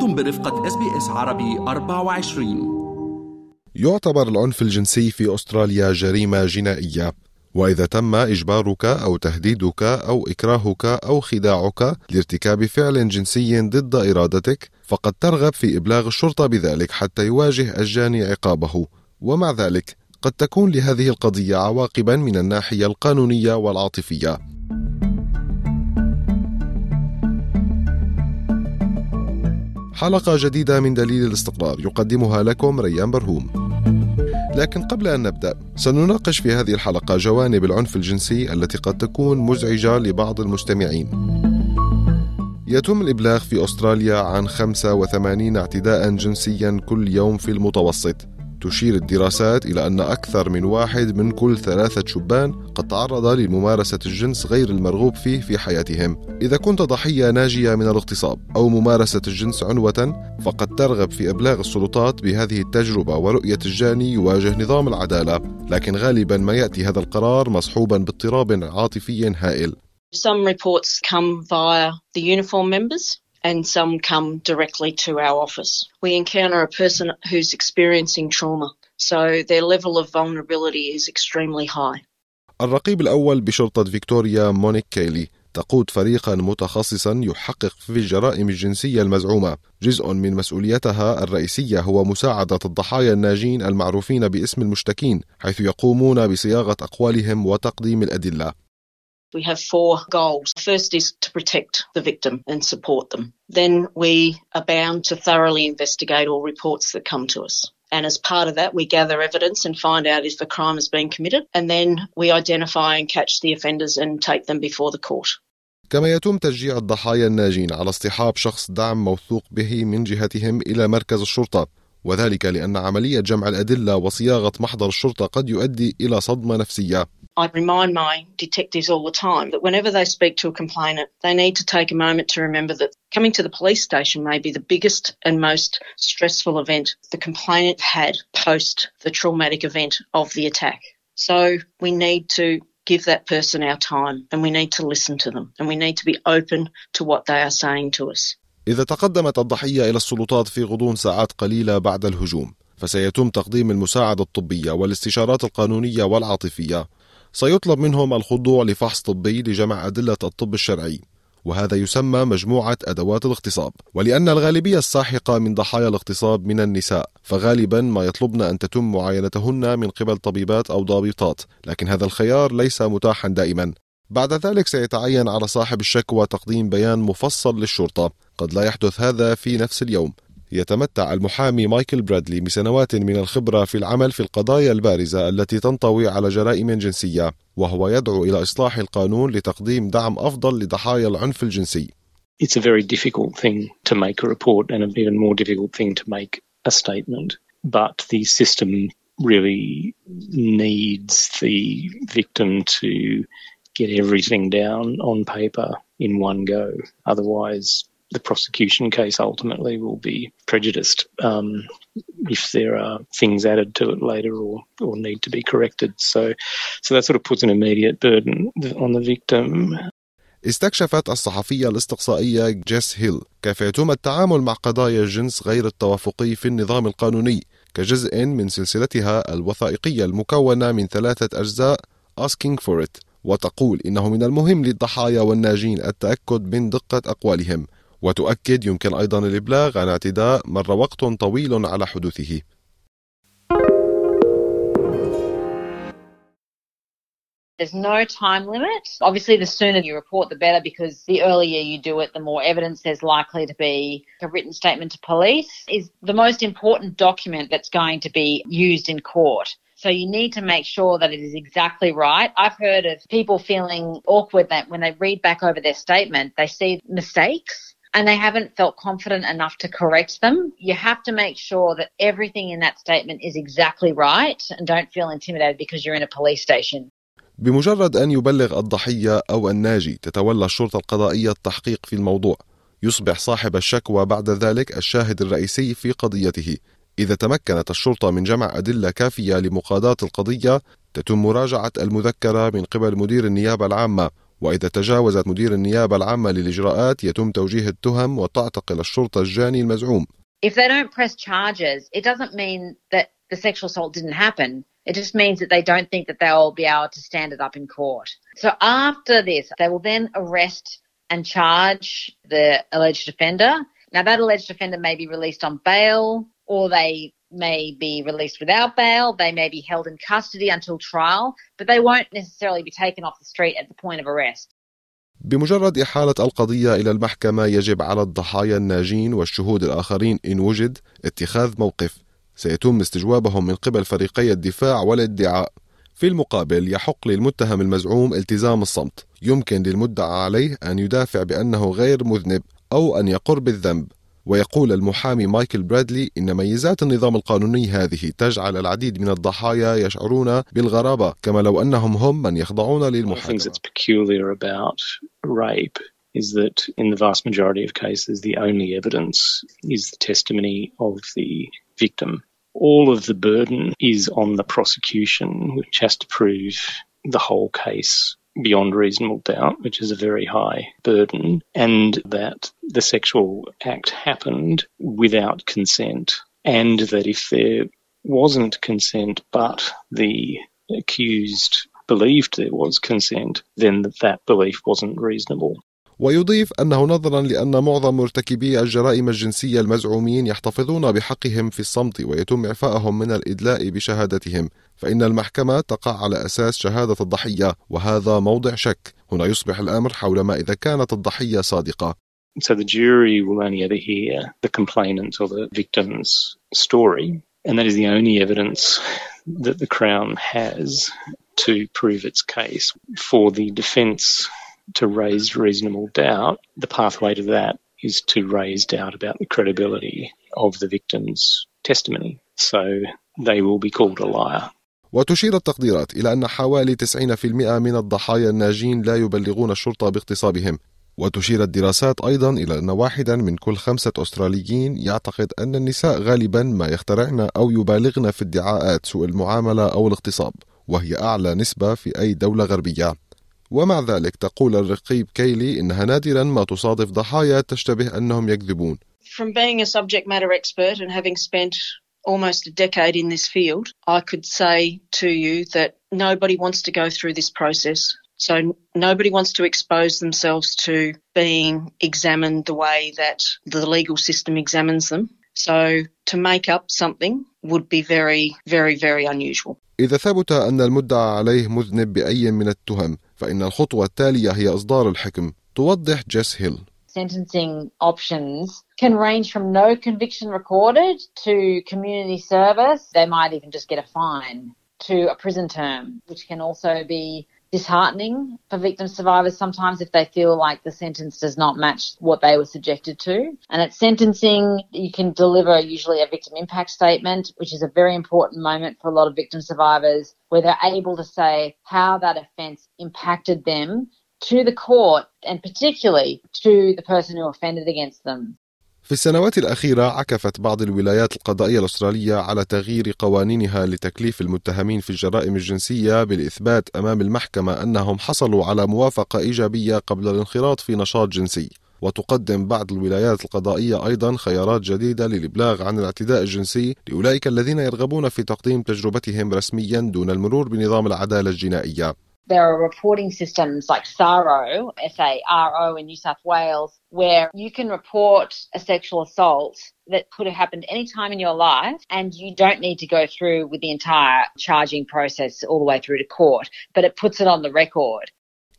أنتم برفقة SBS عربي 24 يعتبر العنف الجنسي في أستراليا جريمة جنائية. وإذا تم إجبارك أو تهديدك أو إكراهك أو خداعك لارتكاب فعل جنسي ضد إرادتك فقد ترغب في إبلاغ الشرطة بذلك حتى يواجه الجاني عقابه. ومع ذلك قد تكون لهذه القضية عواقبا من الناحية القانونية والعاطفية. حلقة جديدة من دليل الاستقرار يقدمها لكم ريان برهوم. لكن قبل أن نبدأ سنناقش في هذه الحلقة جوانب العنف الجنسي التي قد تكون مزعجة لبعض المستمعين. يتم الإبلاغ في أستراليا عن 85 اعتداء جنسيا كل يوم في المتوسط تشير الدراسات إلى أن أكثر من واحد من كل ثلاثة شبان قد تعرض لممارسة الجنس غير المرغوب فيه في حياتهم. إذا كنت ضحية ناجية من الاغتصاب أو ممارسة الجنس عنوة، فقد ترغب في إبلاغ السلطات بهذه التجربة ورؤية الجاني يواجه نظام العدالة، لكن غالبا ما يأتي هذا القرار مصحوبا باضطراب عاطفي هائل. Some reports come via the uniform members and some come directly to our office. We encounter a person who's experiencing trauma, so their level of vulnerability is extremely high. الرقيب الأول بشرطة فيكتوريا مونيك كيلي تقود فريقا متخصصا يحقق في الجرائم الجنسية المزعومة جزء من مسؤوليتها الرئيسية هو مساعدة الضحايا الناجين المعروفين باسم المشتكين حيث يقومون بصياغة أقوالهم وتقديم الأدلة We have four goals. First is to protect the victim and support them. Then we are bound to thoroughly investigate all reports that come to us. And as part of that, we gather evidence and find out if a crime has been committed. And then we identify and catch the offenders and take them before the court. كما يتم تشجيع الضحايا الناجين على اصطحاب شخص دعم موثوق به من جهتهم إلى مركز الشرطة وذلك لأن عملية جمع الأدلة وصياغة محضر الشرطة قد يؤدي إلى صدمة نفسية I remind my detectives all the time that whenever they speak to a complainant, they need to take a moment to remember that coming to the police station may be the biggest and most stressful event the complainant had post the traumatic event of the attack. So we need to give that person our time and we need to listen to them and we need to be open to what they are saying to us. إذا تقدمت الضحية إلى السلطات في غضون ساعات قليلة بعد الهجوم فسيتم تقديم المساعدة الطبية والاستشارات القانونية والعاطفية. سيطلب منهم الخضوع لفحص طبي لجمع أدلة الطب الشرعي وهذا يسمى مجموعة أدوات الاغتصاب. ولأن الغالبية الساحقة من ضحايا الاغتصاب من النساء فغالبا ما يطلبن أن تتم معاينتهن من قبل طبيبات أو ضابطات لكن هذا الخيار ليس متاحا دائما. بعد ذلك سيتعين على صاحب الشكوى تقديم بيان مفصل للشرطة. قد لا يحدث هذا في نفس اليوم. يتمتع المحامي مايكل برادلي بسنوات من الخبرة في العمل في القضايا البارزة التي تنطوي على جرائم جنسية وهو يدعو إلى إصلاح القانون لتقديم دعم أفضل لضحايا العنف الجنسي. It's a very difficult thing to make a report and an even more difficult thing to make a statement. But the system really needs the victim to get everything down on paper in one go. Otherwise, the prosecution case ultimately will be prejudiced um, if there are things added to it later or, or need to be corrected. So, so that sort of puts an immediate burden on the victim. استكشفت الصحفية الاستقصائية جيس هيل كيف يتم التعامل مع قضايا الجنس غير التوافقي في النظام القانوني كجزء من سلسلتها الوثائقية المكونة من ثلاثة أجزاء Asking for It وتقول إنه من المهم للضحايا والناجين التأكد من دقة أقوالهم وتؤكد يمكن أيضا الإبلاغ عن اعتداء مر وقت طويل على حدوثه There's no time limit. Obviously, the sooner you report, the better because the earlier you do it, the more evidence there's likely to be. A written statement to police is the most important document that's going to be used in court. So you need to make sure that it is exactly right. I've heard of people feeling awkward that when they read back over their statement, they see mistakes and they haven't felt confident enough to correct them, you have to make sure that everything in that statement is exactly right and don't feel intimidated because you're in a police station. بمجرد أن يبلغ الضحية أو الناجي تتولى الشرطة القضائية التحقيق في الموضوع يصبح صاحب الشكوى بعد ذلك الشاهد الرئيسي في قضيته إذا تمكنت الشرطة من جمع أدلة كافية لمقاضاة القضية تتم مراجعة المذكرة من قبل مدير النيابة العامة وإذا تجاوزت مدير النيابة العامة للإجراءات يتم توجيه التهم وتعتقل الشرطة الجاني المزعوم If they don't press charges, it doesn't mean that the sexual assault didn't happen. It just means that they don't think that they'll be able to stand it up in court. So after this, they will then arrest and charge the alleged offender. Now, that alleged offender may be released on bail or they may be released without bail. They may be held in custody until trial, but they won't necessarily be taken off the street at the point of arrest. بمجرد إحالة القضية إلى المحكمة يجب على الضحايا الناجين والشهود الآخرين إن وجد اتخاذ موقف سيتم استجوابهم من قبل فريقي الدفاع والادعاء في المقابل يحق للمتهم المزعوم التزام الصمت يمكن للمدعى عليه أن يدافع بأنه غير مذنب أو أن يقر بالذنب ويقول المحامي مايكل برادلي إن ميزات النظام القانوني هذه تجعل العديد من الضحايا يشعرون بالغرابة كما لو أنهم هم من يخضعون للمحاكمة is that in the vast majority of cases, the only evidence is the testimony of the victim. All of the burden is on the prosecution, which has to prove the whole case beyond reasonable doubt, which is a very high burden, and that the sexual act happened without consent, and that if there wasn't consent but the accused believed there was consent, then that belief wasn't reasonable. ويضيف أنه نظرا لأن معظم مرتكبي الجرائم الجنسية المزعومين يحتفظون بحقهم في الصمت ويتم إعفائهم من الإدلاء بشهادتهم فإن المحكمة تقع على أساس شهادة الضحية وهذا موضع شك هنا يصبح الأمر حول ما إذا كانت الضحية صادقة So the jury will only ever hear the complainant or the victim's story and that is the only evidence that the Crown has to prove its case. For the defence to raise reasonable doubt, the pathway to that is to raise doubt about the credibility of the victim's testimony. So they will be called a liar. وتشير التقديرات إلى أن حوالي 90% من الضحايا الناجين لا يبلغون الشرطة باغتصابهم وتشير الدراسات أيضا إلى أن واحدا من كل خمسة أستراليين يعتقد أن النساء غالبا ما يخترعن أو يبالغن في ادعاءات سوء المعاملة أو الاغتصاب وهي أعلى نسبة في أي دولة غربية ومع ذلك تقول الرقيب كيلي إنها نادرا ما تصادف ضحايا تشتبه أنهم يكذبون. From being a subject matter expert and having spent almost a decade in this field, I could say to you that nobody wants to go through this process. So nobody wants to expose themselves to being examined the way that the legal system examines them. So to make up something would be very, very, very unusual. إذا ثبت أن المدعى عليه مذنب بأي من التهم فإن الخطوة التالية هي إصدار الحكم توضح جيس هيل sentencing options can range from no conviction recorded to community service. They might even just get a fine to a prison term, which can also be disheartening for victim survivors sometimes if they feel like the sentence does not match what they were subjected to. And at sentencing, you can deliver usually a victim impact statement, which is a very important moment for a lot of victim survivors where they're able to say how that offence impacted them to the court and particularly to the person who offended against them. في السنوات الأخيرة عكفت بعض الولايات القضائية الأسترالية على تغيير قوانينها لتكليف المتهمين في الجرائم الجنسية بالإثبات أمام المحكمة أنهم حصلوا على موافقة إيجابية قبل الانخراط في نشاط جنسي وتقدم بعض الولايات القضائية أيضا خيارات جديدة للإبلاغ عن الاعتداء الجنسي لأولئك الذين يرغبون في تقديم تجربتهم رسميا دون المرور بنظام العدالة الجنائية There are reporting systems like SARO, S-A-R-O in New South Wales, where you can report a sexual assault that could have happened any time in your life and you don't need to go through with the entire charging process all the way through to court, but it puts it on the record.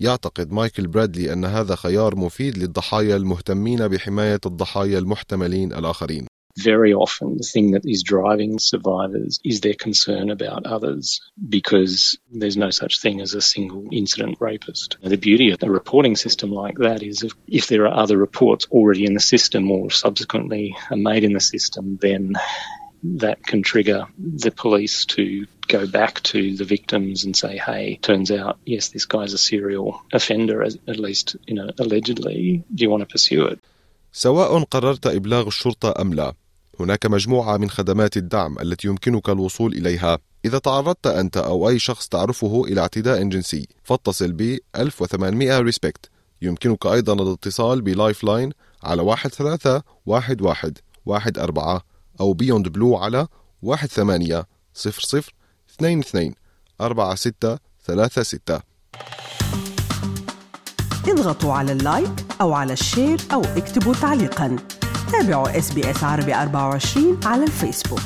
يعتقد مايكل برادلي أن هذا خيار مفيد للضحايا المهتمين بحماية الضحايا المحتملين الآخرين. very often the thing that is driving survivors is their concern about others because there's no such thing as a single incident rapist. The beauty of a reporting system like that is if, if there are other reports already in the system or subsequently are made in the system, then that can trigger the police to go back to the victims and say, hey, turns out, yes, this guy's a serial offender, at least, you know, allegedly. Do you want to pursue it? سواء قررت إبلاغ الشرطة أم لا هناك مجموعة من خدمات الدعم التي يمكنك الوصول إليها. إذا تعرضت أنت أو أي شخص تعرفه إلى اعتداء جنسي فاتصل ب 1800 Respect. يمكنك أيضا الاتصال ب Lifeline على 1311 14 أو Beyond Blue على 1800 22 4636 اضغطوا على ال like أو على ال share أو اكتبوا تعليقا. تابعوا SBS عربي 24 على الفيسبوك